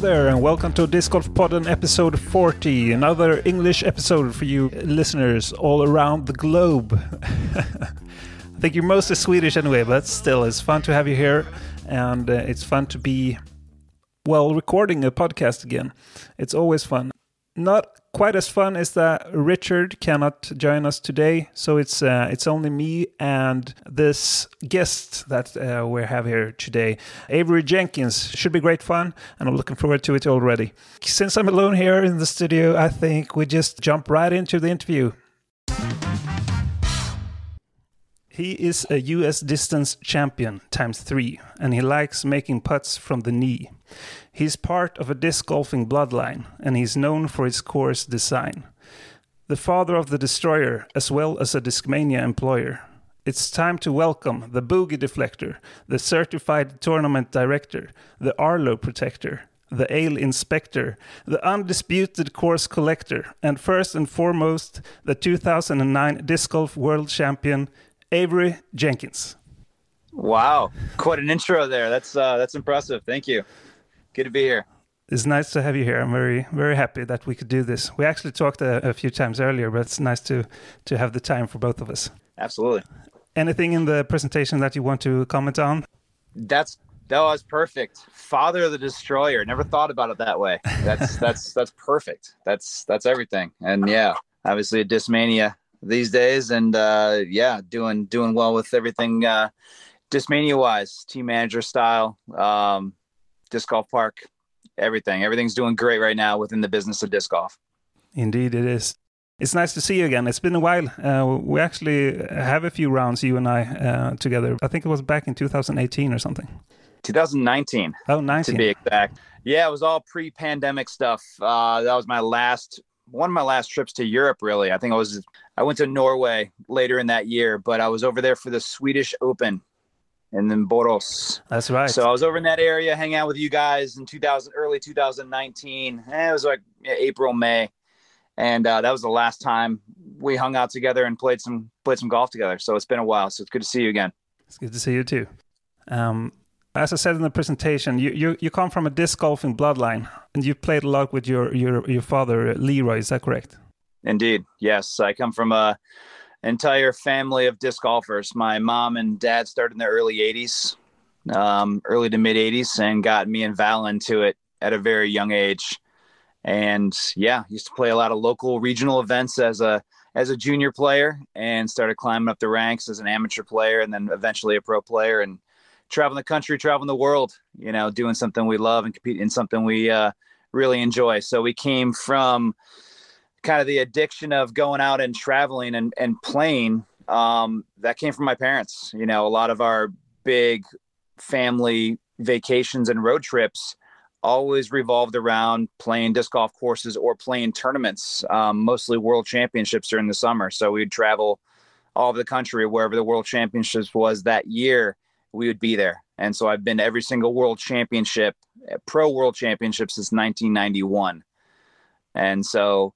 there, and welcome to Disc Golf Podden episode 40, another English episode for you listeners all around the globe. I think you're mostly Swedish anyway, but still, it's fun to have you here, and uh, it's fun to be, well, recording a podcast again. It's always fun. Not quite as fun as that Richard cannot join us today, so it's uh, it's only me and this guest that uh, we have here today, Avery Jenkins. Should be great fun, and I'm looking forward to it already. Since I'm alone here in the studio, I think we just jump right into the interview. He is a US distance champion times three, and he likes making putts from the knee. He's part of a disc golfing bloodline, and he's known for his course design. The father of the Destroyer, as well as a Discmania employer. It's time to welcome the Boogie Deflector, the Certified Tournament Director, the Arlo Protector, the Ale Inspector, the Undisputed Course Collector, and first and foremost, the 2009 Disc Golf World Champion, Avery Jenkins. Wow, quite an intro there. That's uh, that's impressive. Thank you. Good to be here. It's nice to have you here. I'm very, very happy that we could do this. We actually talked a, a few times earlier, but it's nice to to have the time for both of us. Absolutely. Anything in the presentation that you want to comment on? That's that was perfect. Father of the Destroyer. Never thought about it that way. That's that's that's perfect. That's that's everything. And yeah, obviously a Discmania these days, and uh, yeah, doing doing well with everything. Uh, Discmania wise, team manager style, um, disc golf park, everything. Everything's doing great right now within the business of disc golf. Indeed, it is. It's nice to see you again. It's been a while. Uh, we actually have a few rounds, you and I, uh, together. I think it was back in 2018 or something. 2019. Oh, 19. To be exact. Yeah, it was all pre-pandemic stuff. Uh, that was my last one of my last trips to Europe. Really, I think I was I went to Norway later in that year, but I was over there for the Swedish Open and then Borås. That's right. So I was over in that area, hanging out with you guys in 2000, early 2019. Eh, it was like April, May, and uh, that was the last time we hung out together and played some played some golf together. So it's been a while. So it's good to see you again. It's good to see you too. Um, as I said in the presentation, you, you, you come from a disc golfing bloodline, and you played a lot with your your your father Leroy. Is that correct? Indeed, yes. I come from a entire family of disc golfers. My mom and dad started in the early '80s, um, early to mid '80s, and got me and Val into it at a very young age. And yeah, used to play a lot of local regional events as a as a junior player, and started climbing up the ranks as an amateur player, and then eventually a pro player, and traveling the country, traveling the world. You know, doing something we love and competing in something we uh, really enjoy. So we came from kind of the addiction of going out and traveling and, and playing um, that came from my parents. You know a lot of our big family vacations and road trips always revolved around playing disc golf courses or playing tournaments um, mostly world championships during the summer. So we'd travel all over the country wherever the world championships was that year we would be there. And so i've been to every single world championship pro world championship since 1991 and so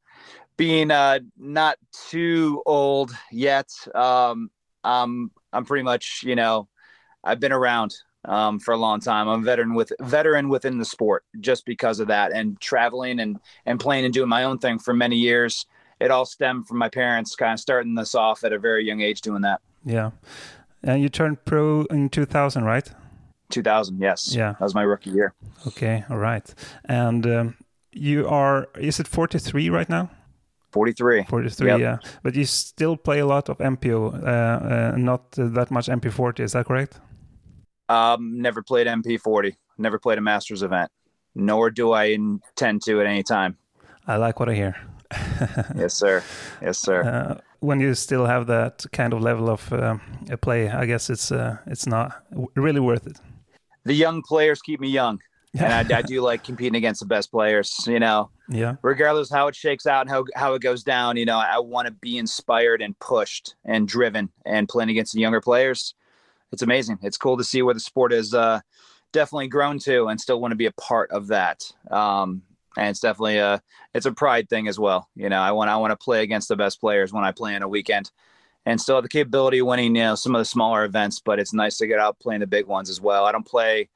being uh, not too old yet, um, um, I'm pretty much, you know, I've been around um, for a long time. I'm a veteran with veteran within the sport just because of that, and traveling and and playing and doing my own thing for many years. It all stemmed from my parents kind of starting this off at a very young age doing that. Yeah, and you turned pro in 2000, right? 2000, yes. Yeah, that was my rookie year. Okay, all right. And um, you are is it 43 right now? 43. 43, yep. yeah. But you still play a lot of MPO, uh, uh, not that much MP40, is that correct? Um, never played MP40, never played a Masters event, nor do I intend to at any time. I like what I hear. yes, sir. Yes, sir. Uh, when you still have that kind of level of uh, play, I guess it's uh, it's not really worth it. The young players keep me young and I, I, do like competing against the best players. You know, yeah. Regardless how it shakes out and how how it goes down, you know, I want to be inspired and pushed and driven and playing against the younger players. It's amazing. It's cool to see where the sport has uh, definitely grown to, and still want to be a part of that. Um, and it's definitely a it's a pride thing as well. You know, I want I want to play against the best players when I play in a weekend, and still have the capability of winning you know some of the smaller events. But it's nice to get out playing the big ones as well. I don't play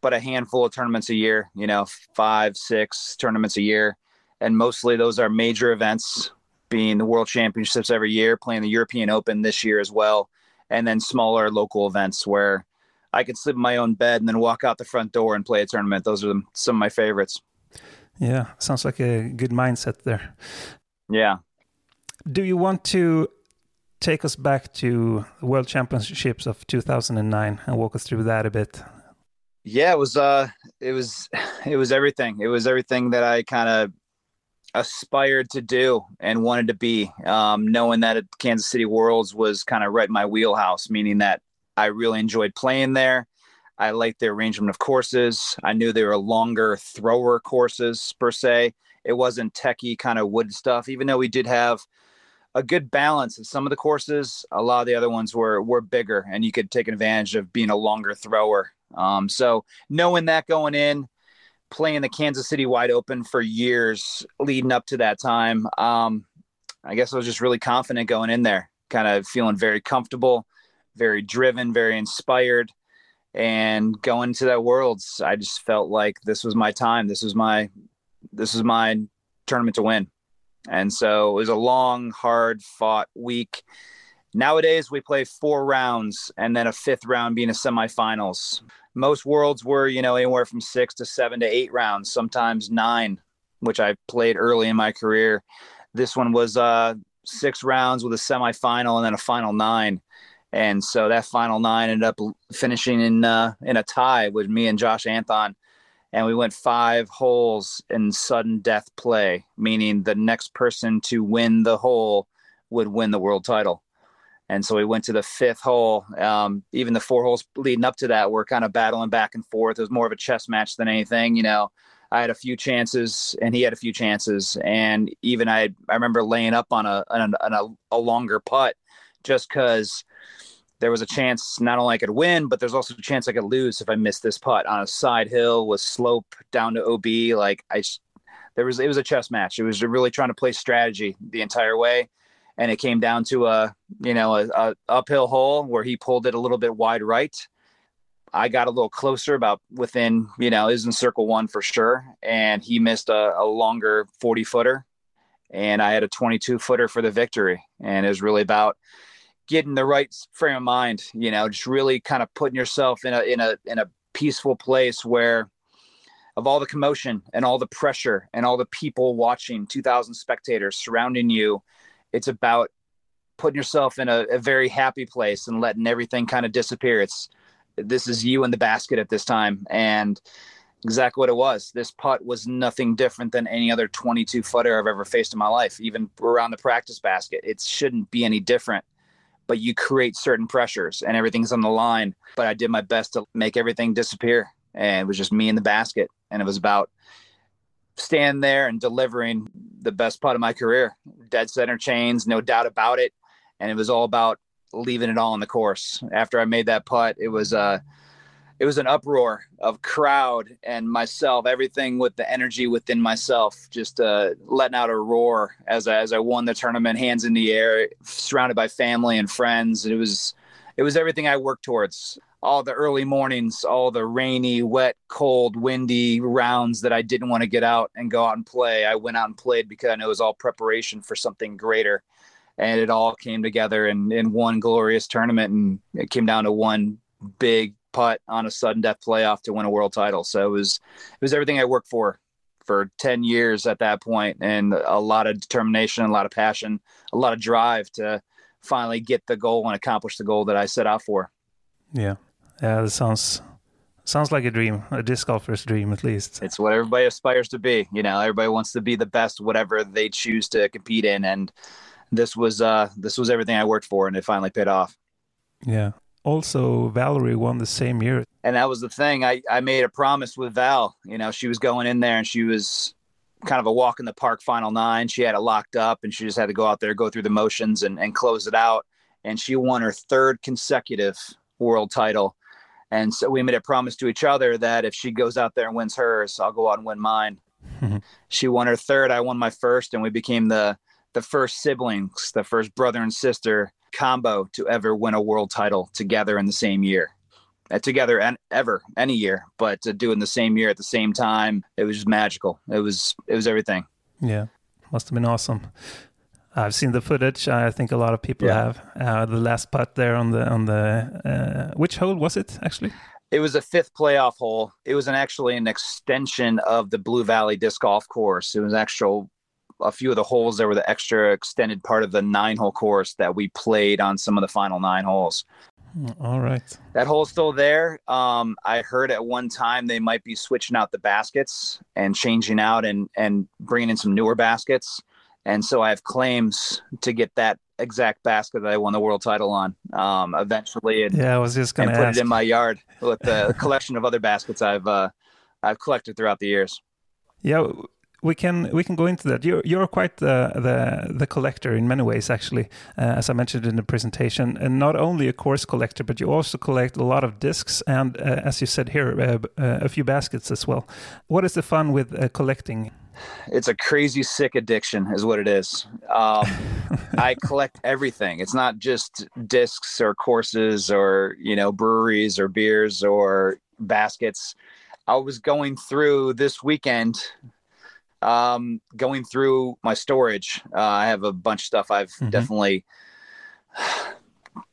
but a handful of tournaments a year. You know, five six tournaments a year, and mostly those are major events, being the World Championships every year, playing the European Open this year as well, and then smaller local events where. I could sleep in my own bed and then walk out the front door and play a tournament. Those are some of my favorites. Yeah, sounds like a good mindset there. Yeah. Do you want to take us back to the World Championships of 2009 and walk us through that a bit? Yeah, it was uh it was it was everything. It was everything that I kind of aspired to do and wanted to be. Um, knowing that Kansas City Worlds was kind of right in my wheelhouse, meaning that I really enjoyed playing there. I liked the arrangement of courses. I knew they were longer thrower courses per se. It wasn't techie kind of wood stuff, even though we did have a good balance of some of the courses. A lot of the other ones were were bigger, and you could take advantage of being a longer thrower. Um, so knowing that going in, playing the Kansas City wide open for years leading up to that time, um, I guess I was just really confident going in there, kind of feeling very comfortable, very driven, very inspired and going to that worlds i just felt like this was my time this was my this was my tournament to win and so it was a long hard fought week. Nowadays we play four rounds and then a fifth round being a semifinals. Most worlds were you know anywhere from six to seven to eight rounds sometimes nine which i played early in my career. This one was uh six rounds with a semifinal and then a final nine. And so that final nine ended up finishing in uh, in a tie with me and Josh Anthon, and we went five holes in sudden death play, meaning the next person to win the hole would win the world title. And so we went to the fifth hole. Um, even the four holes leading up to that were kind of battling back and forth. It was more of a chess match than anything. You know, I had a few chances and he had a few chances. And even I, I remember laying up on a, on a, on a, a longer putt just because there was a chance not only I could win, but there's also a chance I could lose if I missed this putt on a side hill with slope down to OB. Like I, there was it was a chess match. It was really trying to play strategy the entire way, and it came down to a you know a, a uphill hole where he pulled it a little bit wide right. I got a little closer, about within you know is in circle one for sure, and he missed a, a longer forty footer, and I had a twenty two footer for the victory, and it was really about getting the right frame of mind, you know, just really kind of putting yourself in a in a in a peaceful place where of all the commotion and all the pressure and all the people watching 2000 spectators surrounding you it's about putting yourself in a, a very happy place and letting everything kind of disappear. It's this is you in the basket at this time and exactly what it was. This putt was nothing different than any other 22 footer i've ever faced in my life even around the practice basket. It shouldn't be any different but you create certain pressures and everything's on the line. But I did my best to make everything disappear. And it was just me in the basket. And it was about standing there and delivering the best putt of my career. Dead center chains, no doubt about it. And it was all about leaving it all on the course. After I made that putt, it was uh it was an uproar of crowd and myself, everything with the energy within myself, just uh, letting out a roar as I, as I won the tournament, hands in the air, surrounded by family and friends. It was it was everything I worked towards. All the early mornings, all the rainy, wet, cold, windy rounds that I didn't want to get out and go out and play. I went out and played because I know it was all preparation for something greater. And it all came together in, in one glorious tournament. And it came down to one big putt on a sudden death playoff to win a world title. So it was it was everything I worked for for 10 years at that point and a lot of determination, a lot of passion, a lot of drive to finally get the goal and accomplish the goal that I set out for. Yeah. Yeah, that sounds sounds like a dream, a disc golfer's dream at least. It's what everybody aspires to be. You know, everybody wants to be the best whatever they choose to compete in and this was uh this was everything I worked for and it finally paid off. Yeah also Valarie won the same year. And that was the thing. I, I made a promise with Val. You know, she was going in there and she was kind of a walk in the park final nine. She had it locked up and she just had to go out there, go through the motions and, and close it out. And she won her third consecutive world title. And so we made a promise to each other that if she goes out there and wins hers, I'll go out and win mine. She won her third. I won my first, and we became the the first siblings, the first brother and sister combo to ever win a world title together in the same year. Uh, together and ever any year, but to do in the same year at the same time, it was just magical. It was it was everything. Yeah, must have been awesome. I've seen the footage. I think a lot of people Yeah. have. Uh, the last putt there on the on the uh, which hole was it actually? It was a fifth playoff hole. It was an actually an extension of the Blue Valley disc golf course. It was actual a few of the holes that were the extra extended part of the nine hole course that we played on some of the final nine holes. Mm, All right. That hole's still there. Um, I heard at one time they might be switching out the baskets and changing out and and bringing in some newer baskets. And so I have claims to get that exact basket that I won the world title on. Um, eventually, and, Yeah, I was just gonna put ask. it in my yard with the collection of other baskets I've uh, I've collected throughout the years. Yeah, we can we can go into that. You're you're quite the the, the collector in many ways, actually, uh, as I mentioned in the presentation, and not only a course collector, but you also collect a lot of discs and, uh, as you said here, uh, uh, a few baskets as well. What is the fun with uh, collecting? It's a crazy sick addiction, is what it is. Um, I collect everything. It's not just discs or courses or you know breweries or beers or baskets. I was going through this weekend, um, going through my storage. Uh, I have a bunch of stuff I've Mhm. definitely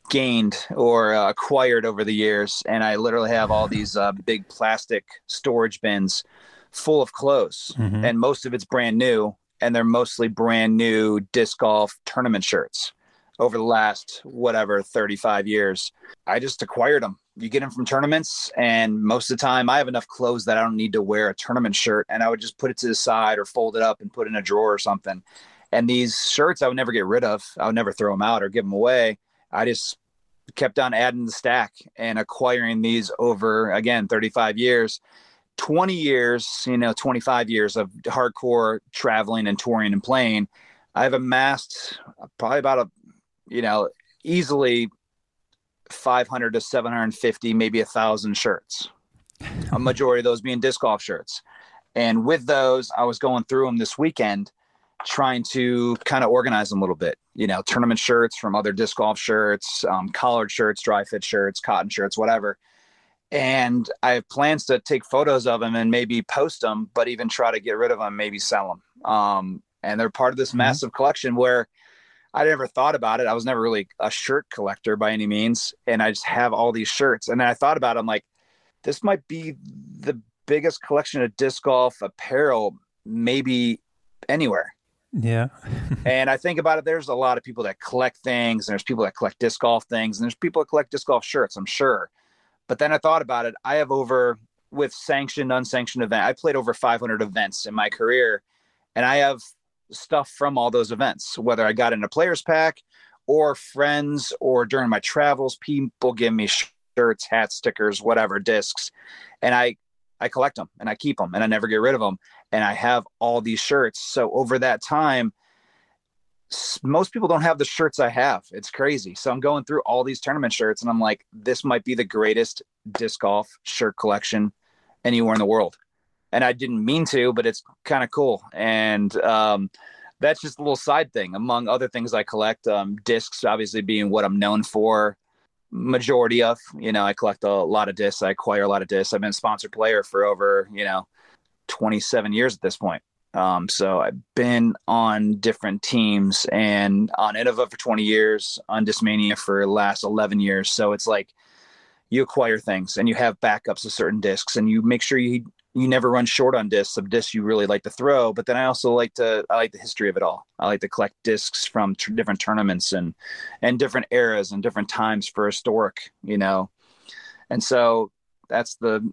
gained or uh, acquired over the years, and I literally have all these uh, big plastic storage bins full of clothes Mhm. and most of it's brand new and they're mostly brand new disc golf tournament shirts over the last whatever 35 years i just acquired them you get them from tournaments and most of the time i have enough clothes that i don't need to wear a tournament shirt and i would just put it to the side or fold it up and put it in a drawer or something. And these shirts i would never get rid of. I would never throw them out or give them away. I just kept on adding the stack and acquiring these over again 35 years 20 years, you know, 25 years of hardcore traveling and touring and playing, I've amassed probably about a, you know, easily 500 to 750, maybe a thousand shirts. a majority of those being disc golf shirts. And with those, I was going through them this weekend, trying to kind of organize them a little bit. You know, tournament shirts from other disc golf shirts, um, collared shirts, dry fit shirts, cotton shirts, whatever and I have plans to take photos of them and maybe post them, but even try to get rid of them, maybe sell them. Um, and they're part of this Mhm. massive collection where I never thought about it. I was never really a shirt collector by any means, and I just have all these shirts. And then I thought about, it, I'm like, this might be the biggest collection of disc golf apparel, maybe anywhere Yeah. and I think about it, there's a lot of people that collect things, and there's people that collect disc golf things, and there's people that collect disc golf shirts, I'm sure. But then I thought about it. I have over with sanctioned, unsanctioned event. I played over 500 events in my career, and I have stuff from all those events, whether I got in a players pack or friends or during my travels, people give me shirts, hats, stickers, whatever, discs, and I I collect them and I keep them and I never get rid of them. And I have all these shirts. So over that time, most people don't have the shirts I have. It's crazy. So I'm going through all these tournament shirts and I'm like, this might be the greatest disc golf shirt collection anywhere in the world. And I didn't mean to, but it's kind of cool. And um, that's just a little side thing among other things I collect. Um, discs, obviously, being what I'm known for. Majority of, you know, I collect a lot of discs. I acquire a lot of discs. I've been a sponsored player for over, you know, 27 years at this point. Um, so I've been on different teams and on Innova for 20 years, on Discmania for last 11 years. So it's like you acquire things and you have backups of certain discs and you make sure you you never run short on discs of discs you really like to throw. But then I also like to I like the history of it all. I like to collect discs from t- different tournaments and and different eras and different times for historic, you know. And so that's the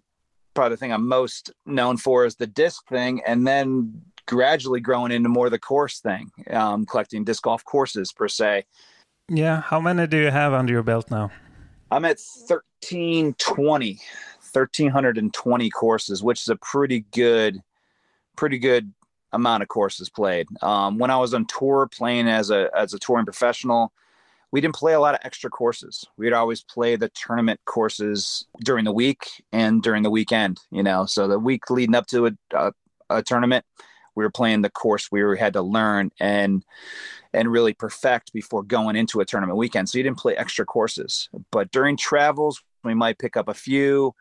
probably the thing I'm most known for is the disc thing, and then gradually growing into more the course thing, um, collecting disc golf courses per se. Yeah. How many do you have under your belt now? I'm at 1320, 1320 courses, which is a pretty good, pretty good amount of courses played. Um, when I was on tour playing as a as a touring professional, we didn't play a lot of extra courses. We'd always play the tournament courses during the week and during the weekend. You know, so the week leading up to it, uh, a tournament. We were playing the course we had to learn and and really perfect before going into a tournament weekend. So you didn't play extra courses. But during travels, we might pick up a few.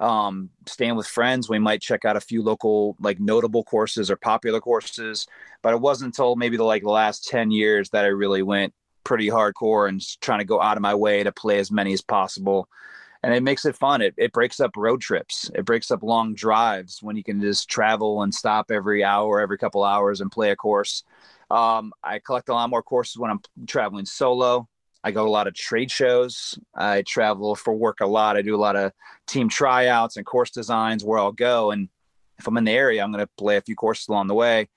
Um, staying with friends, we might check out a few local, like notable courses or popular courses. But it wasn't until maybe the like the last ten years that I really went pretty hardcore and trying to go out of my way to play as many as possible. And it makes it fun. It, it breaks up road trips. It breaks up long drives when you can just travel and stop every hour, every couple hours and play a course. Um, I collect a lot more courses when I'm traveling solo. I go to a lot of trade shows. I travel for work a lot. I do a lot of team tryouts and course designs where I'll go. And if I'm in the area, I'm going to play a few courses along the way.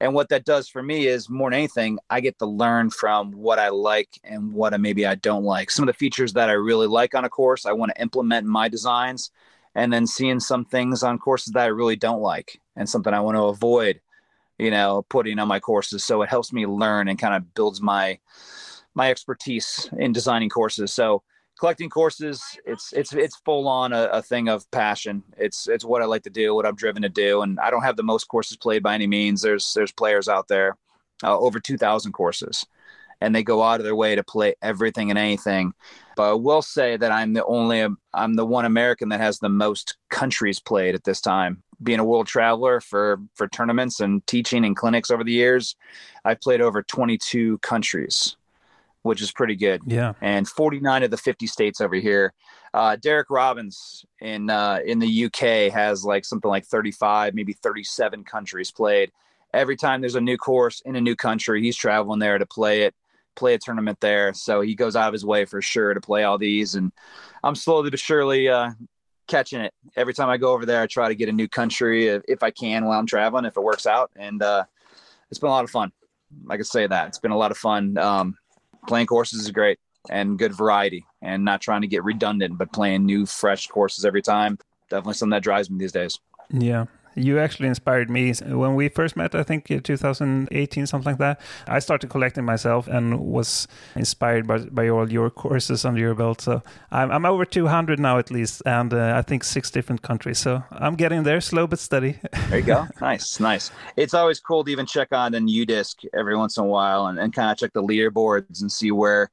And what that does for me is more than anything, I get to learn from what I like and what I, maybe I don't like. Some of the features that I really like on a course, I want to implement in my designs. And then seeing some things on courses that I really don't like and something I want to avoid, you know, putting on my courses. So it helps me learn and kind of builds my my expertise in designing courses. So collecting courses, it's it's it's full on a, a, thing of passion. It's it's what I like to do, what I'm driven to do, and I don't have the most courses played by any means. There's there's players out there, uh, over 2,000 courses, and they go out of their way to play everything and anything. But I will say that I'm the only I'm the one American that has the most countries played at this time. Being a world traveler for for tournaments and teaching and clinics over the years, I've played over 22 countries which is pretty good. Yeah. And 49 of the 50 states over here. Uh, Derek Robbins in uh, in the UK has like something like 35, maybe 37 countries played. Every time there's a new course in a new country, he's traveling there to play it, play a tournament there. So he goes out of his way for sure to play all these. And I'm slowly but surely uh, catching it. Every time I go over there, I try to get a new country if, if I can while I'm traveling, if it works out. And uh, it's been a lot of fun. I can say that it's been a lot of fun. Um, playing courses is great and good variety and not trying to get redundant, but playing new, fresh courses every time. Definitely something that drives me these days. Yeah. You actually inspired me when we first met. I think 2018, something like that. I started collecting myself and was inspired by, by all your courses under your belt. So I'm, I'm over 200 now at least, and uh, I think six different countries. So I'm getting there, slow but steady. there you go. nice, nice. It's always cool to even check on an UDisc every once in a while and, and kind of check the leaderboards and see where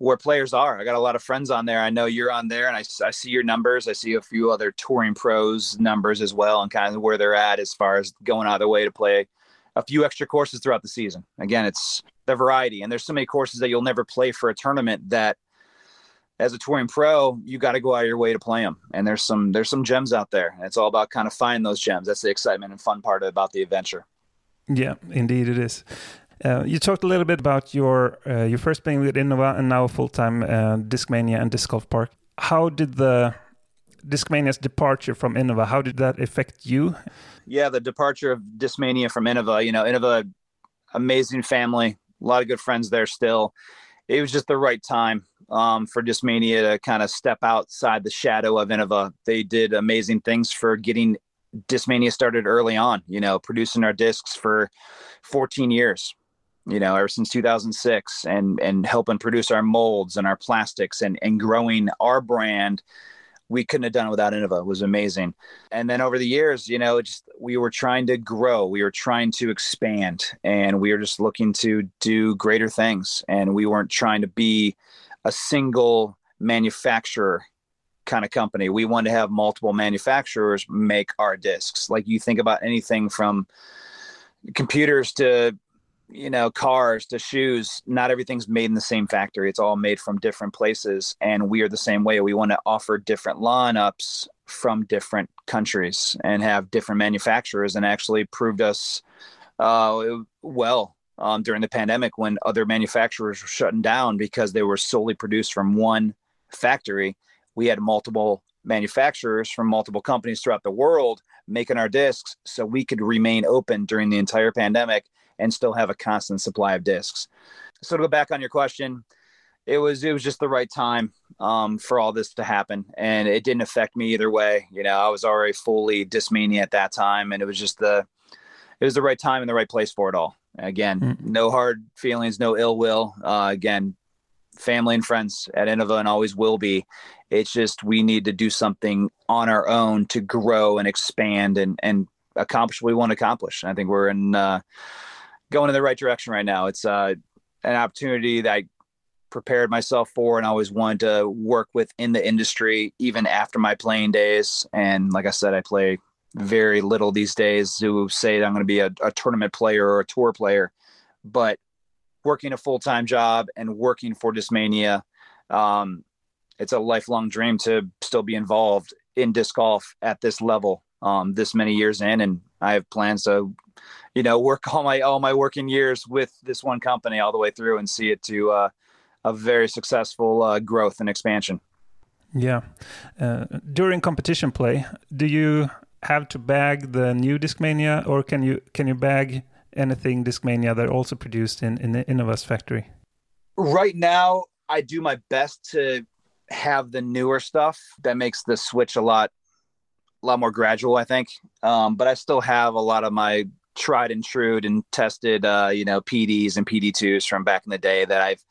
where players are. I got a lot of friends on there. I know you're on there, and I, I see your numbers. I see a few other touring pros numbers as well, and kind of where they're at as far as going out of their way to play a few extra courses throughout the season. Again, it's the variety, and there's so many courses that you'll never play for a tournament that. As a touring pro, you got to go out of your way to play them, and there's some there's some gems out there, and it's all about kind of finding those gems. That's the excitement and fun part about the adventure. Yeah, indeed it is. Uh, you talked a little bit about your uh, your first playing with Innova and now full time uh, Discmania and Disc Golf Park. How did the Discmania's departure from Innova? How did that affect you? Yeah, the departure of Discmania from Innova. You know, Innova, amazing family, a lot of good friends there still. It was just the right time um, for Discmania to kind of step outside the shadow of Innova. They did amazing things for getting Discmania started early on. You know, producing our discs for 14 years you know, ever since 2006 and, and helping produce our molds and our plastics and, and growing our brand. We couldn't have done it without Innova. It was amazing. And then over the years, you know, just we were trying to grow, we were trying to expand, and we were just looking to do greater things. And we weren't trying to be a single manufacturer kind of company. We wanted to have multiple manufacturers make our discs. Like you think about anything from computers to you know, cars to shoes, not everything's made in the same factory. It's all made from different places. And we are the same way. We want to offer different lineups from different countries and have different manufacturers and actually proved us uh, well um, during the pandemic when other manufacturers were shutting down because they were solely produced from one factory. We had multiple manufacturers from multiple companies throughout the world making our discs so we could remain open during the entire pandemic and still have a constant supply of discs. So to go back on your question, it was it was just the right time um, for all this to happen, and it didn't affect me either way. You know, I was already fully Discmania at that time, and it was just the it was the right time and the right place for it all. Again, mm. no hard feelings, no ill will. Uh, again, family and friends at Innova and always will be. It's just we need to do something on our own to grow and expand and and accomplish what we want to accomplish. And I think we're in uh, going in the right direction right now. It's uh, an opportunity that I prepared myself for and always wanted to work with in the industry even after my playing days. And like I said, I play very little these days to say that I'm going to be a, a tournament player or a tour player, but working a full time job and working for Discmania, um, it's a lifelong dream to still be involved in disc golf at this level, um, this many years in, and I have plans to, you know, work all my all my working years with this one company all the way through and see it to uh, a very successful uh, growth and expansion. Yeah. Uh, during competition play, do you have to bag the new Discmania, or can you can you bag anything Discmania that also produced in in the Innova's factory? Right now, I do my best to have the newer stuff that makes the switch a lot a lot more gradual i think um, but i still have a lot of my tried and true and tested uh, you know pds and pd2s from back in the day that i've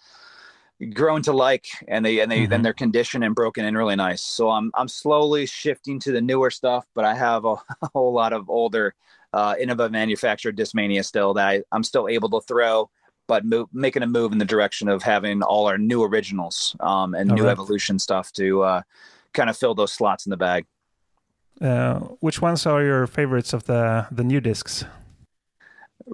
grown to like and they and they mm-hmm. then they're conditioned and broken in really nice so i'm i'm slowly shifting to the newer stuff but i have a, a whole lot of older uh innova manufactured discmania still that I, i'm still able to throw but move, making a move in the direction of having all our new originals um, and all new right. evolution stuff to uh, kind of fill those slots in the bag. Uh, which ones are your favorites of the the new discs?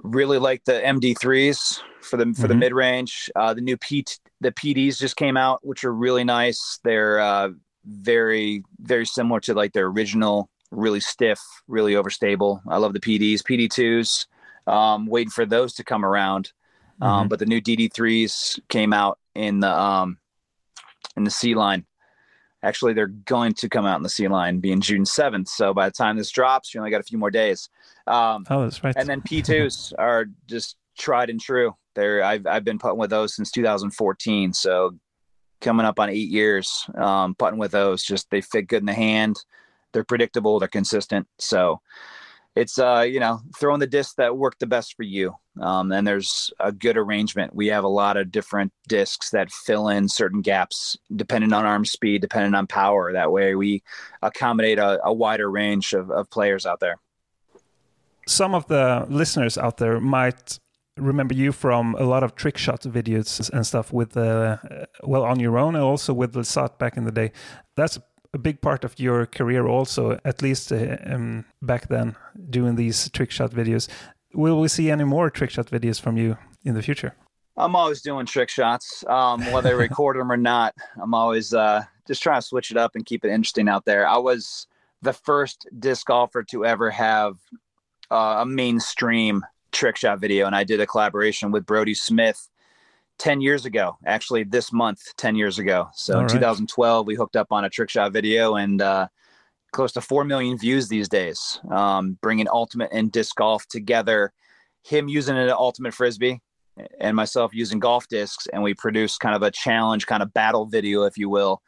Really like the MD3s for the for mm-hmm. the mid range. Uh, the new P the PDs just came out, which are really nice. They're uh, very very similar to like their original, really stiff, really overstable. I love the PDs, PD2s. Um, waiting for those to come around. Um, mm-hmm. but the new DD3s came out in the um, in the C line. Actually, they're going to come out in the C line, being June seventh. So by the time this drops, you only got a few more days. Um, oh, that's right. And then P2s are just tried and true. They're I've I've been putting with those since 2014. So coming up on eight years, um, putting with those. Just they fit good in the hand. They're predictable. They're consistent. So it's uh you know throwing the discs that work the best for you. Um, and there's a good arrangement. We have a lot of different discs that fill in certain gaps depending on arm speed depending on power. That way we accommodate a, a wider range of, of players out there. Some of the listeners out there might remember you from a lot of trick shot videos and stuff with uh, well on your own and also with the SAT back in the day. That's a big part of your career also, at least uh, um, back then, doing these trick shot videos. Will we see any more trick shot videos from you in the future? I'm always doing trick shots, um, whether I record them or not. I'm always uh, just trying to switch it up and keep it interesting out there. I was the first disc golfer to ever have uh, a mainstream trick shot video, and I did a collaboration with Brody Smith 10 years ago, actually this month, 10 years ago. So All in right. 2012, we hooked up on a trick shot video and uh, close to 4 million views these days, um, bringing ultimate and disc golf together. Him using an ultimate frisbee and myself using golf discs. And we produced kind of a challenge, kind of battle video, if you will.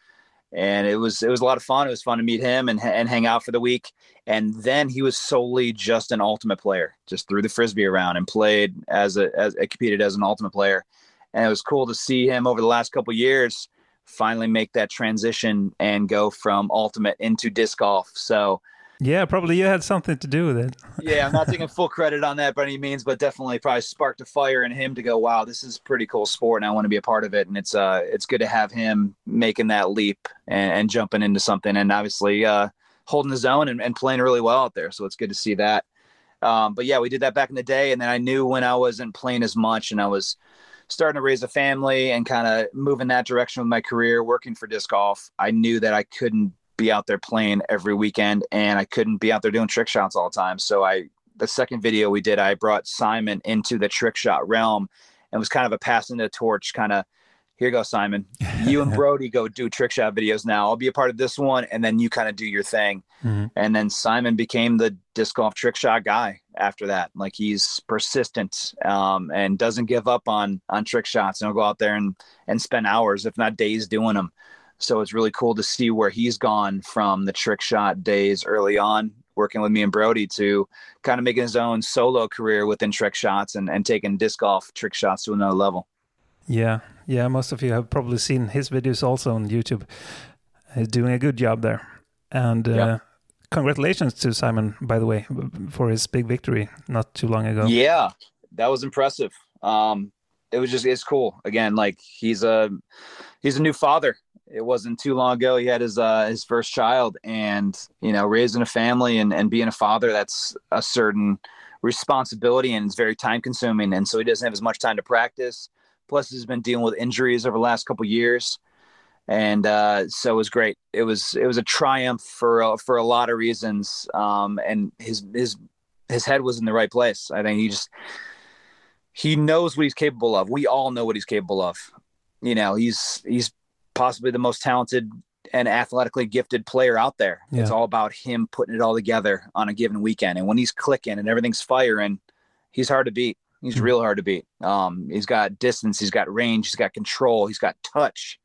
And it was it was a lot of fun. It was fun to meet him and and hang out for the week. And then he was solely just an ultimate player, just threw the frisbee around and played as a as competed as an ultimate player and it was cool to see him over the last couple years finally make that transition and go from ultimate into disc golf. So yeah, probably you had something to do with it. yeah, I'm not taking full credit on that by any means, but definitely probably sparked a fire in him to go, wow, this is a pretty cool sport, and I want to be a part of it. And it's uh, it's good to have him making that leap and, and jumping into something, and obviously uh, holding his own and, and playing really well out there. So it's good to see that. Um, but yeah, we did that back in the day, and then I knew when I wasn't playing as much, and I was starting to raise a family and kind of move in that direction with my career, working for disc golf, I knew that I couldn't be out there playing every weekend and I couldn't be out there doing trick shots all the time. So I, the second video we did, I brought Simon into the trick shot realm and was kind of a passing the torch kind of here you go, Simon. You and Brody go do trick shot videos now. I'll be a part of this one, and then you kind of do your thing. Mm-hmm. And then Simon became the disc golf trick shot guy after that. Like he's persistent um, and doesn't give up on on trick shots, and he'll go out there and and spend hours, if not days, doing them. So it's really cool to see where he's gone from the trick shot days early on, working with me and Brody, to kind of making his own solo career within trick shots and, and taking disc golf trick shots to another level. Yeah, yeah. Most of you have probably seen his videos also on YouTube. He's doing a good job there. And uh, congratulations to Simon, by the way, for his big victory not too long ago. Yeah, that was impressive. Um, it was just it's cool. Again, like he's a he's a new father. It wasn't too long ago he had his uh, his first child, and you know, raising a family and and being a father that's a certain responsibility and it's very time consuming. And so he doesn't have as much time to practice. Plus, he's been dealing with injuries over the last couple years and uh, so it was great. It was it was a triumph for uh, for a lot of reasons, um, and his his his head was in the right place. I think he just he knows what he's capable of. We all know what he's capable of. You know, he's he's possibly the most talented and athletically gifted player out there. Yeah. It's all about him putting it all together on a given weekend. And when he's clicking and everything's firing, he's hard to beat. He's mm-hmm. real hard to beat. Um, he's got distance, he's got range, he's got control, he's got touch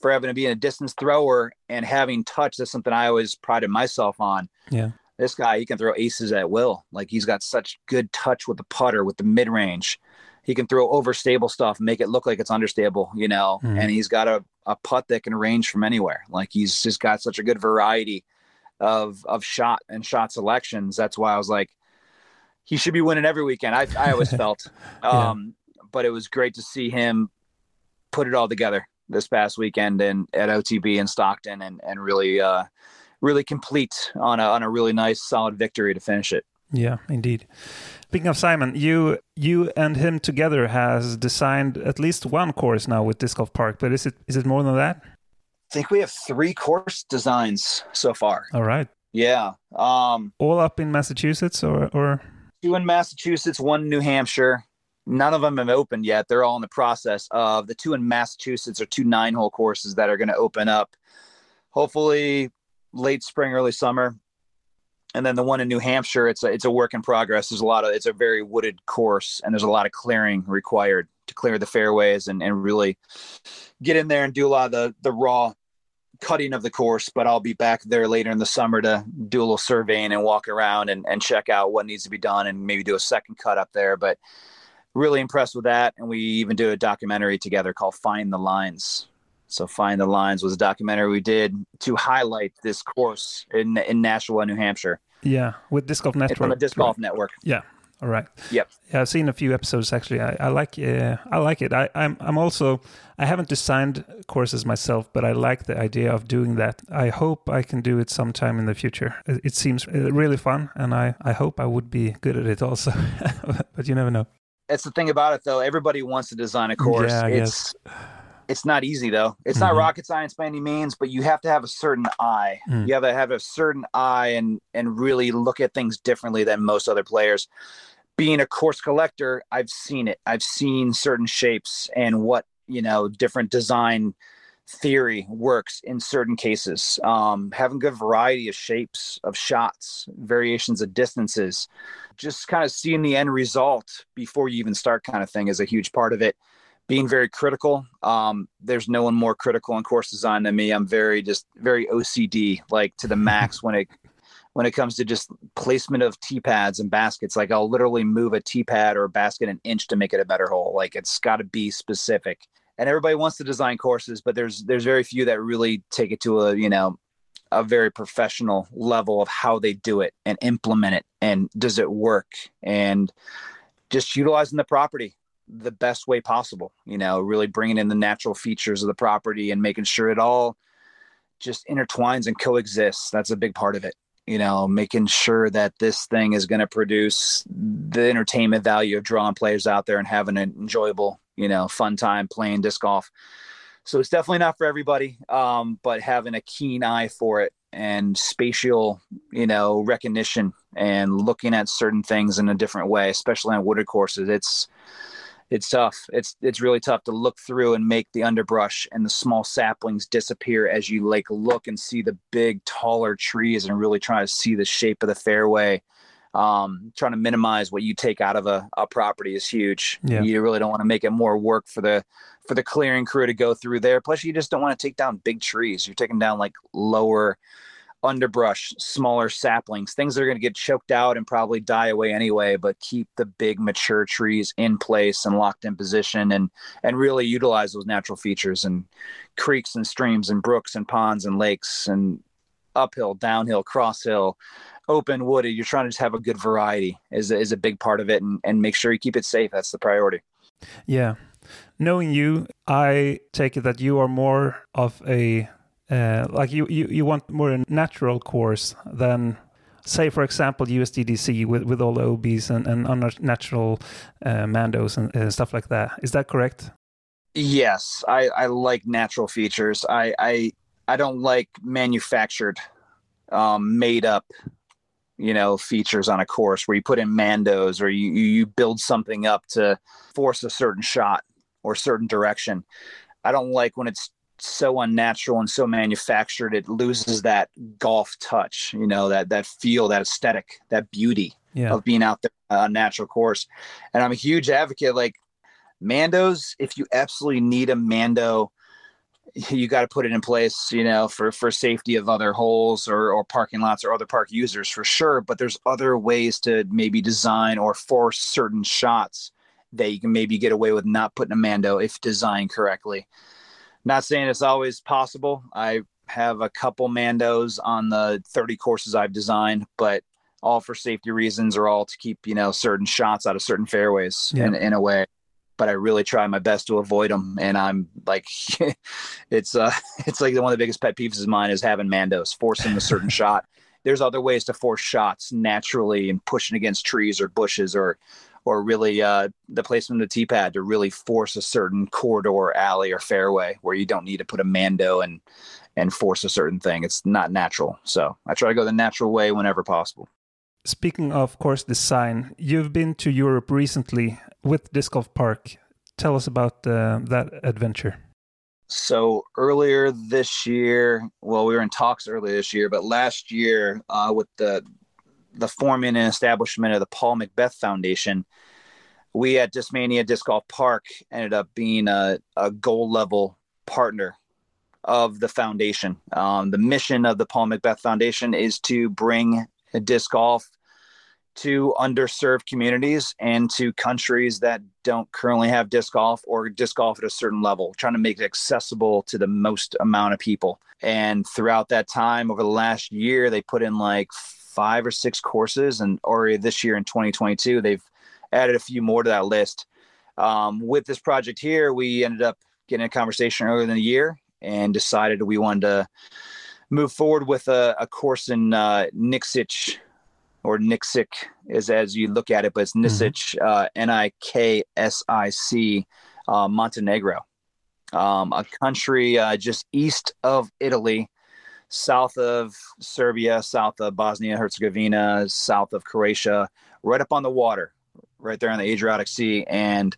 for having to be a distance thrower and having touch. That's something I always prided myself on. Yeah. This guy, he can throw aces at will. Like he's got such good touch with the putter, with the mid range. He can throw overstable stuff, make it look like it's understable, you know, mm. and he's got a, a putt that can range from anywhere. Like he's just got such a good variety of of shot and shot selections. That's why I was like, he should be winning every weekend. I I always felt. yeah. Um, but it was great to see him put it all together this past weekend and at OTB in Stockton and and really uh, really complete on a on a really nice solid victory to finish it. Yeah, indeed. Speaking of Simon, you you and him together has designed at least one course now with Disc Golf Park, but is it is it more than that? I think we have three course designs so far. All right. Yeah. Um, All up in Massachusetts or or two in Massachusetts, one in New Hampshire, None of them have opened yet. They're all in the process of the two in Massachusetts are two nine hole courses that are going to open up hopefully late spring, early summer. And then the one in New Hampshire, it's a, it's a work in progress. There's a lot of, it's a very wooded course and there's a lot of clearing required to clear the fairways and, and really get in there and do a lot of the, the raw cutting of the course, but I'll be back there later in the summer to do a little surveying and walk around and, and check out what needs to be done and maybe do a second cut up there. But really impressed with that. And we even do a documentary together called Find the Lines. So Find the Lines was a documentary we did to highlight this course in in Nashua, New Hampshire. Yeah, with Disc Golf Network. It's on the Disc Golf Network. Yeah. All right. Yep. Yeah, I've seen a few episodes actually. I, I like uh, I like it. I, I'm I'm also I haven't designed courses myself, but I like the idea of doing that. I hope I can do it sometime in the future. It, it seems uh, really fun, and I I hope I would be good at it also. but you never know. That's the thing about it, though. Everybody wants to design a course. Yeah, it's it's not easy though. It's mm-hmm. not rocket science by any means, but you have to have a certain eye. Mm. You have to have a certain eye and and really look at things differently than most other players. Being a course collector, I've seen it. I've seen certain shapes and what you know different design theory works in certain cases. Um, having good variety of shapes of shots, variations of distances, just kind of seeing the end result before you even start, kind of thing, is a huge part of it. Being very critical. Um, there's no one more critical in course design than me. I'm very just very OCD, like to the max when it when it comes to just placement of tee pads and baskets. Like I'll literally move a tee pad or a basket an inch to make it a better hole. Like it's got to be specific and everybody wants to design courses, but there's there's very few that really take it to a you know a very professional level of how they do it and implement it and does it work and just utilizing the property the best way possible you know really bringing in the natural features of the property and making sure it all just intertwines and coexists that's a big part of it you know making sure that this thing is going to produce the entertainment value of drawing players out there and having an enjoyable you know, fun time playing disc golf. So it's definitely not for everybody, um, but having a keen eye for it and spatial, you know, recognition and looking at certain things in a different way, especially on wooded courses, it's it's tough. It's it's really tough to look through and make the underbrush and the small saplings disappear as you like look and see the big taller trees and really try to see the shape of the fairway um, trying to minimize what you take out of a, a property is huge. Yeah. You really don't want to make it more work for the for the clearing crew to go through there. Plus, you just don't want to take down big trees. You're taking down like lower underbrush, smaller saplings, things that are going to get choked out and probably die away anyway. But keep the big mature trees in place and locked in position, and and really utilize those natural features and creeks and streams and brooks and ponds and lakes and uphill, downhill, cross hill, open, wooded. You're trying to just have a good variety is is a big part of it, and and make sure you keep it safe. That's the priority. Yeah, knowing you, I take it that you are more of a uh, like you, you you want more a natural course than say for example USDGC with, with all the OBs and, and unnatural uh, mandos and, and stuff like that. Is that correct? Yes, I, I like natural features. I, I I don't like manufactured, um, made up, you know, features on a course where you put in mandos or you you build something up to force a certain shot or certain direction. I don't like when it's so unnatural and so manufactured it loses that golf touch you know that that feel that aesthetic that beauty yeah. of being out there on a natural course and i'm a huge advocate like mandos if you absolutely need a mando you got to put it in place you know for for safety of other holes or or parking lots or other park users for sure but there's other ways to maybe design or force certain shots that you can maybe get away with not putting a mando if designed correctly not saying it's always possible. I have a couple Mandos on the 30 courses I've designed, but all for safety reasons or all to keep, you know, certain shots out of certain fairways yeah. in, in a way. But I really try my best to avoid them. And I'm like, it's, uh, it's like one of the biggest pet peeves of mine is having Mandos, forcing a certain shot. There's other ways to force shots naturally and pushing against trees or bushes or, or really uh, the placement of the tee pad to really force a certain corridor, alley, or fairway where you don't need to put a mando and and force a certain thing. It's not natural. So I try to go the natural way whenever possible. Speaking of course design, you've been to Europe recently with Disc Golf Park. Tell us about uh, that adventure. So earlier this year, well, we were in talks earlier this year, but last year uh, with the the forming and establishment of the Paul Macbeth Foundation, we at Discmania Disc Golf Park ended up being a, a gold level partner of the foundation. Um, the mission of the Paul Macbeth Foundation is to bring disc golf to underserved communities and to countries that don't currently have disc golf or disc golf at a certain level, trying to make it accessible to the most amount of people. And throughout that time, over the last year, they put in like five or six courses, and already this year in 2022, they've added a few more to that list. Um, with this project here, we ended up getting a conversation earlier in the year and decided we wanted to move forward with a, a course in uh, Niksic or Niksic is as you look at it, but it's Niksic, mm-hmm. uh, N I K S I C, uh, Montenegro, um, a country uh, just east of Italy south of Serbia, south of Bosnia Herzegovina, south of Croatia, right up on the water, right there on the Adriatic Sea. And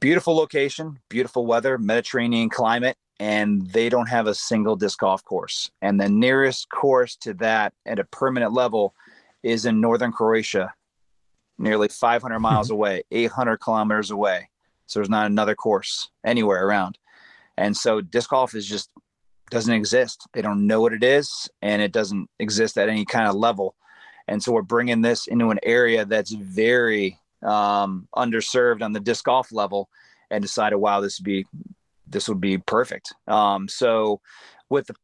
beautiful location, beautiful weather, Mediterranean climate, and they don't have a single disc golf course. And the nearest course to that at a permanent level is in northern Croatia, nearly 500 miles away, 800 kilometers away. So there's not another course anywhere around. And so disc golf is just doesn't exist. They don't know what it is, and it doesn't exist at any kind of level. And so we're bringing this into an area that's very um, underserved on the disc golf level, and decided, wow, this would be this would be perfect. Um, so with the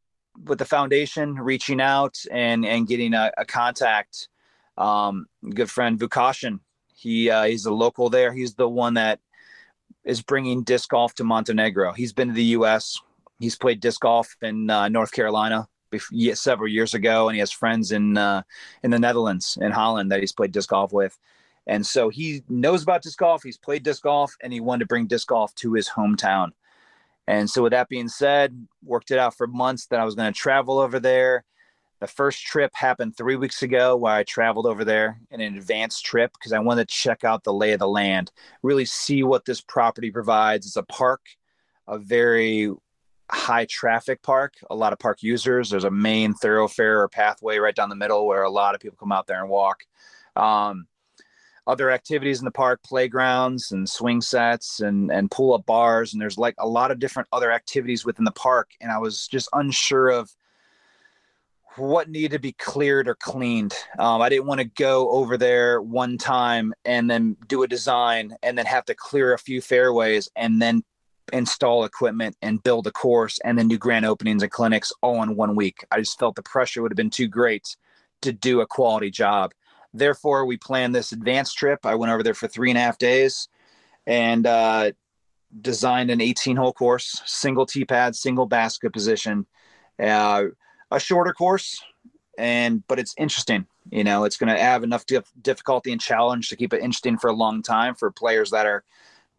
with the foundation reaching out and and getting a, a contact, um, good friend Vukashin, he uh, he's a local there. He's the one that is bringing disc golf to Montenegro. He's been to the U.S he's played disc golf in uh, North Carolina several years ago, and he has friends in uh, in the Netherlands in Holland that he's played disc golf with. And so he knows about disc golf. He's played disc golf, and he wanted to bring disc golf to his hometown. And so, with that being said, worked it out for months that I was going to travel over there. The first trip happened three weeks ago, where I traveled over there in an advanced trip because I wanted to check out the lay of the land, really see what this property provides. It's a park, a very high traffic park, a lot of park users. There's a main thoroughfare or pathway right down the middle where a lot of people come out there and walk. Um, other activities in the park, playgrounds and swing sets and and pull up bars, and there's like a lot of different other activities within the park. And I was just unsure of what needed to be cleared or cleaned. Um, I didn't want to go over there one time and then do a design and then have to clear a few fairways and then install equipment and build a course and then do grand openings and clinics all in one week. I just felt the pressure would have been too great to do a quality job. Therefore, we planned this advanced trip. I went over there for three and a half days and uh, designed an 18 hole course, single tee pad, single basket position, uh, a shorter course, and but it's interesting. You know, it's going to have enough dif- difficulty and challenge to keep it interesting for a long time for players that are,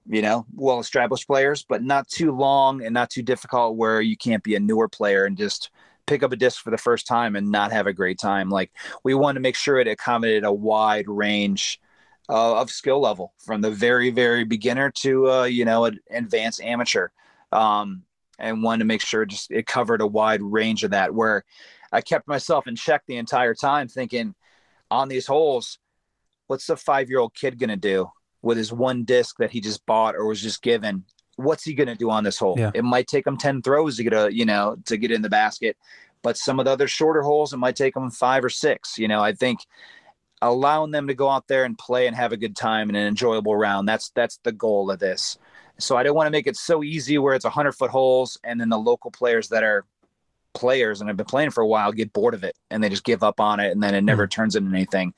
you know, well established players, but not too long and not too difficult where you can't be a newer player and just pick up a disc for the first time and not have a great time. Like we want to make sure it accommodated a wide range uh, of skill level from the very, very beginner to, uh, you know, an advanced amateur. Um, and wanted to make sure just it covered a wide range of that where I kept myself in check the entire time thinking on these holes, what's the five year old kid going to do with his one disc that he just bought or was just given? What's he going to do on this hole? Yeah. It might take him 10 throws to get a, you know, to get in the basket, but some of the other shorter holes, it might take them five or six. You know, I think allowing them to go out there and play and have a good time and an enjoyable round. That's, that's the goal of this. So I don't want to make it so easy where it's a hundred foot holes and then the local players that are players and have been playing for a while get bored of it and they just give up on it and then it never turns into anything.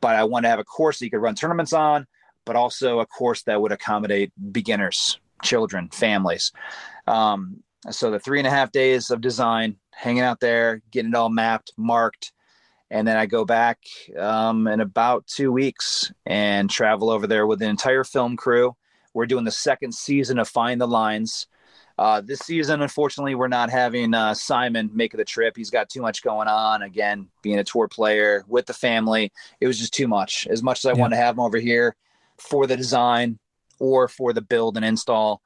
But I want to have a course that you could run tournaments on, but also a course that would accommodate beginners, children, families. Um, so the three and a half days of design, hanging out there, getting it all mapped, marked, and then I go back um, in about two weeks and travel over there with the entire film crew. We're doing the second season of Find the Lines. Uh, this season, unfortunately, we're not having uh, Simon make the trip. He's got too much going on. Again, being a tour player with the family, it was just too much. As much as I Yeah. wanted to have him over here for the design or for the build and install,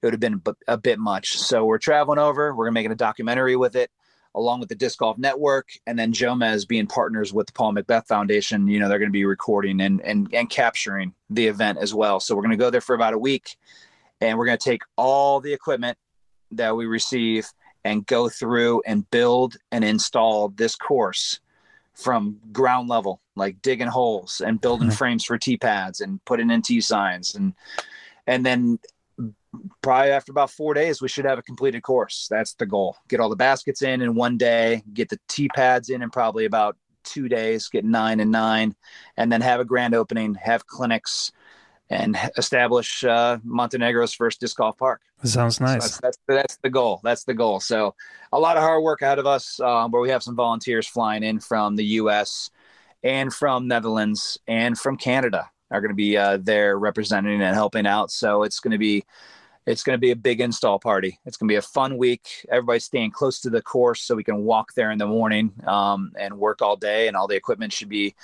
it would have been a bit much. So we're traveling over. We're gonna making a documentary with it, along with the Disc Golf Network, and then Jomez being partners with the Paul Macbeth Foundation. You know, they're going to be recording and and and capturing the event as well. So we're going to go there for about a week, and we're going to take all the equipment that we receive and go through and build and install this course from ground level, like digging holes and building Mhm. frames for T pads and putting in T signs and and then probably after about four days we should have a completed course. That's the goal. Get all the baskets in in one day, get the T pads in in probably about two days, get nine and nine, and then have a grand opening, have clinics, and establish uh, Montenegro's first disc golf park. Sounds So nice. that's, that's that's the goal. That's the goal. So a lot of hard work ahead of us, um, where we have some volunteers flying in from the U.S. and from Netherlands and from Canada are going to be uh, there representing and helping out. So it's going to be it's going to be a big install party. It's going to be a fun week. Everybody's staying close to the course so we can walk there in the morning um, and work all day, and all the equipment should be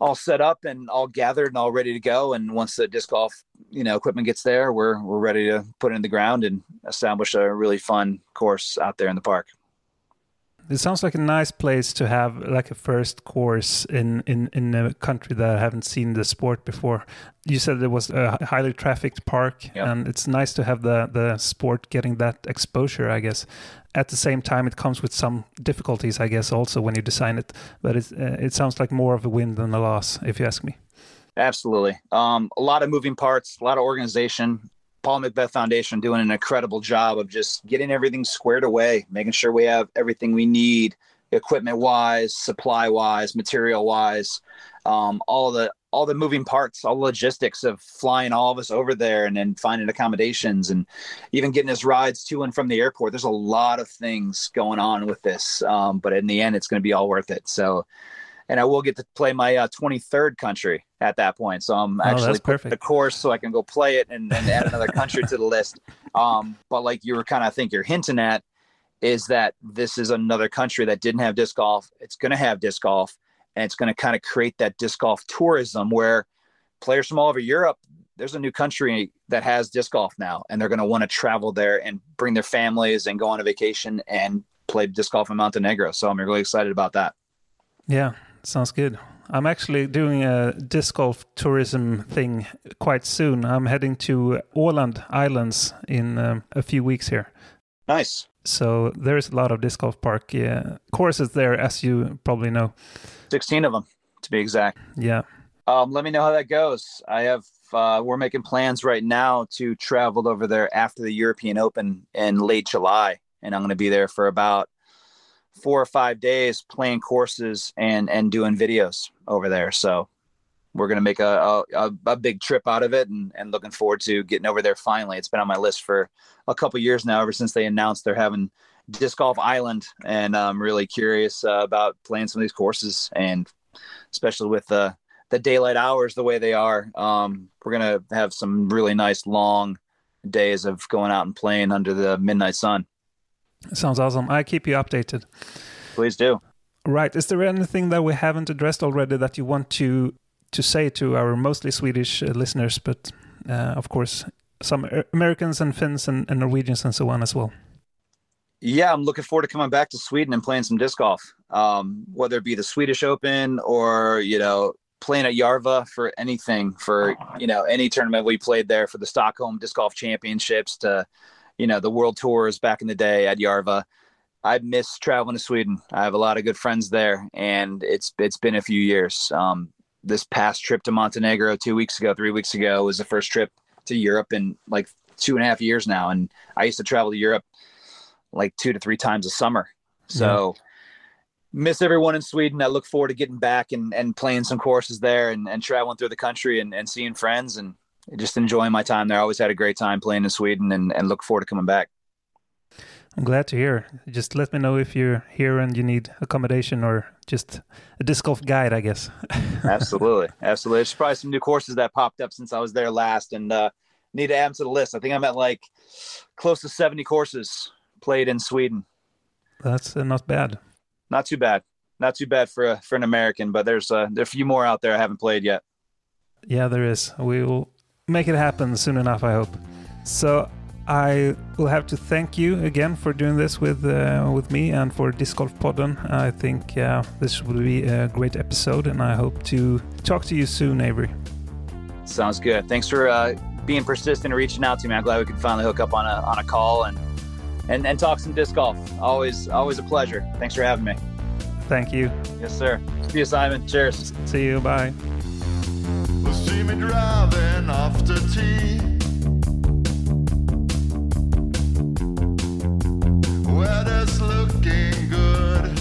all set up and all gathered and all ready to go. And once the disc golf, you know, equipment gets there, we're we're ready to put it in the ground and establish a really fun course out there in the park. It sounds like a nice place to have like a first course in, in, in a country that I haven't seen the sport before. You said it was a highly trafficked park, Yep. and it's nice to have the, the sport getting that exposure, I guess. At the same time, it comes with some difficulties, I guess, also when you design it. But it, uh, it sounds like more of a win than a loss, if you ask me. Absolutely. Um, a lot of moving parts, a lot of organization. Paul Macbeth Foundation doing an incredible job of just getting everything squared away, making sure we have everything we need, equipment wise, supply wise, material wise, um, all the all the moving parts, all the logistics of flying all of us over there and then finding accommodations and even getting us rides to and from the airport. There's a lot of things going on with this, um, but in the end, it's going to be all worth it. So, and I will get to play my uh, 23rd country at that point. So I'm Oh, actually perfect. the course so I can go play it and, and add another country to the list. Um, but like you were kind of, I think you're hinting at, is that this is another country that didn't have disc golf. It's going to have disc golf, and it's going to kind of create that disc golf tourism where players from all over Europe. There's a new country that has disc golf now, and they're going to want to travel there and bring their families and go on a vacation and play disc golf in Montenegro. So I'm really excited about that. Yeah, sounds good. I'm actually doing a disc golf tourism thing quite soon. I'm heading to Åland Islands in um, a few weeks here. Nice. So there's a lot of disc golf park yeah, courses there, as you probably know. 16 of them to be exact. Yeah, Um, let me know how that goes. I have Uh, we're making plans right now to travel over there after the European Open in late July, and I'm going to be there for about four or five days playing courses and and doing videos over there. So we're going to make a, a, a big trip out of it and, and looking forward to getting over there finally. It's been on my list for a couple years now, ever since they announced they're having disc golf island and i'm really curious uh, about playing some of these courses and especially with the the daylight hours the way they are um, we're gonna have some really nice long days of going out and playing under the midnight sun Sounds awesome. I keep you updated. please do Right. Is there anything that we haven't addressed already that you want to to say to our mostly Swedish uh, listeners, but uh, of course some Americans and Finns and, and Norwegians and so on as well? yeah i'm looking forward to coming back to sweden and playing some disc golf um, whether it be the swedish open or you know playing at Järva for anything for you know any tournament we played there for the stockholm disc golf championships to you know the world tours back in the day at Järva i miss traveling to sweden i have a lot of good friends there and it's it's been a few years um, this past trip to montenegro two weeks ago three weeks ago was the first trip to europe in like two and a half years now and i used to travel to europe like two to three times a summer. So miss everyone in Sweden. I look forward to getting back and, and playing some courses there and, and traveling through the country and, and seeing friends and just enjoying my time there. I always had a great time playing in Sweden and, and look forward to coming back. I'm glad to hear. Just let me know if you're here and you need accommodation or just a disc golf guide, I guess. Absolutely. Absolutely. There's probably some new courses that popped up since I was there last and uh, need to add them to the list. I think I'm at like close to 70 courses played in Sweden. That's uh, not bad. Not too bad. Not too bad for a, for an American, but there's uh, there a few more out there I haven't played yet. Yeah, there is. We will make it happen soon enough, I hope. So I will have to thank you again for doing this with uh, with me and for Disc Golf Podden. I think uh, this will be a great episode, and I hope to talk to you soon, Avery. Sounds good. Thanks for uh, being persistent and reaching out to me. I'm glad we could finally hook up on a on a call and and, and talk some disc golf. Always always a pleasure. Thanks for having me. Thank you. Yes, sir. See you, Simon. Cheers. See you. Bye. See me driving after tea. Weather's looking good.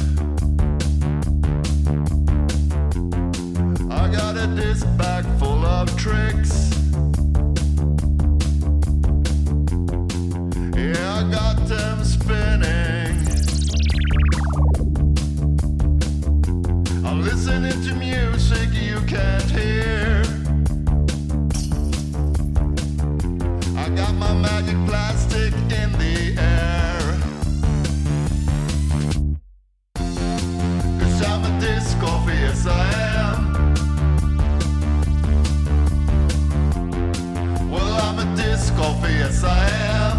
I got a disc bag full of tricks. Yeah, I got them spinning. I'm listening to music you can't yes I am.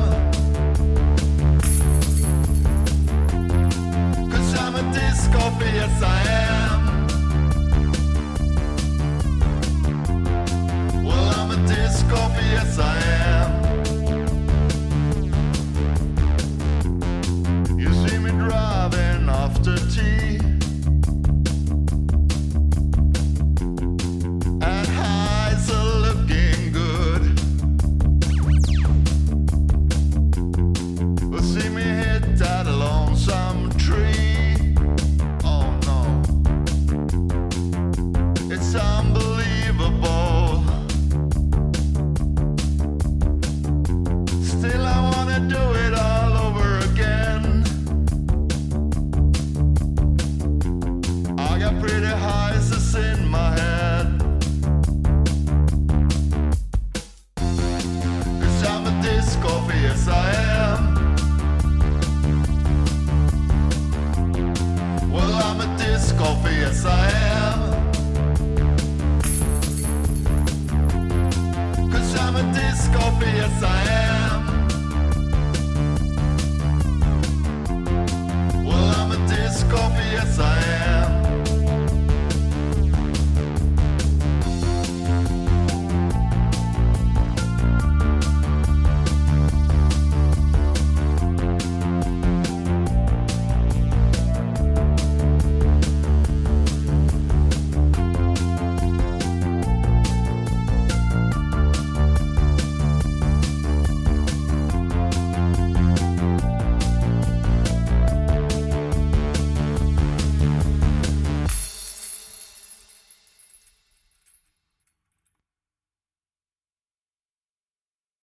I'm a I am. Well, I'm a disc yes I am.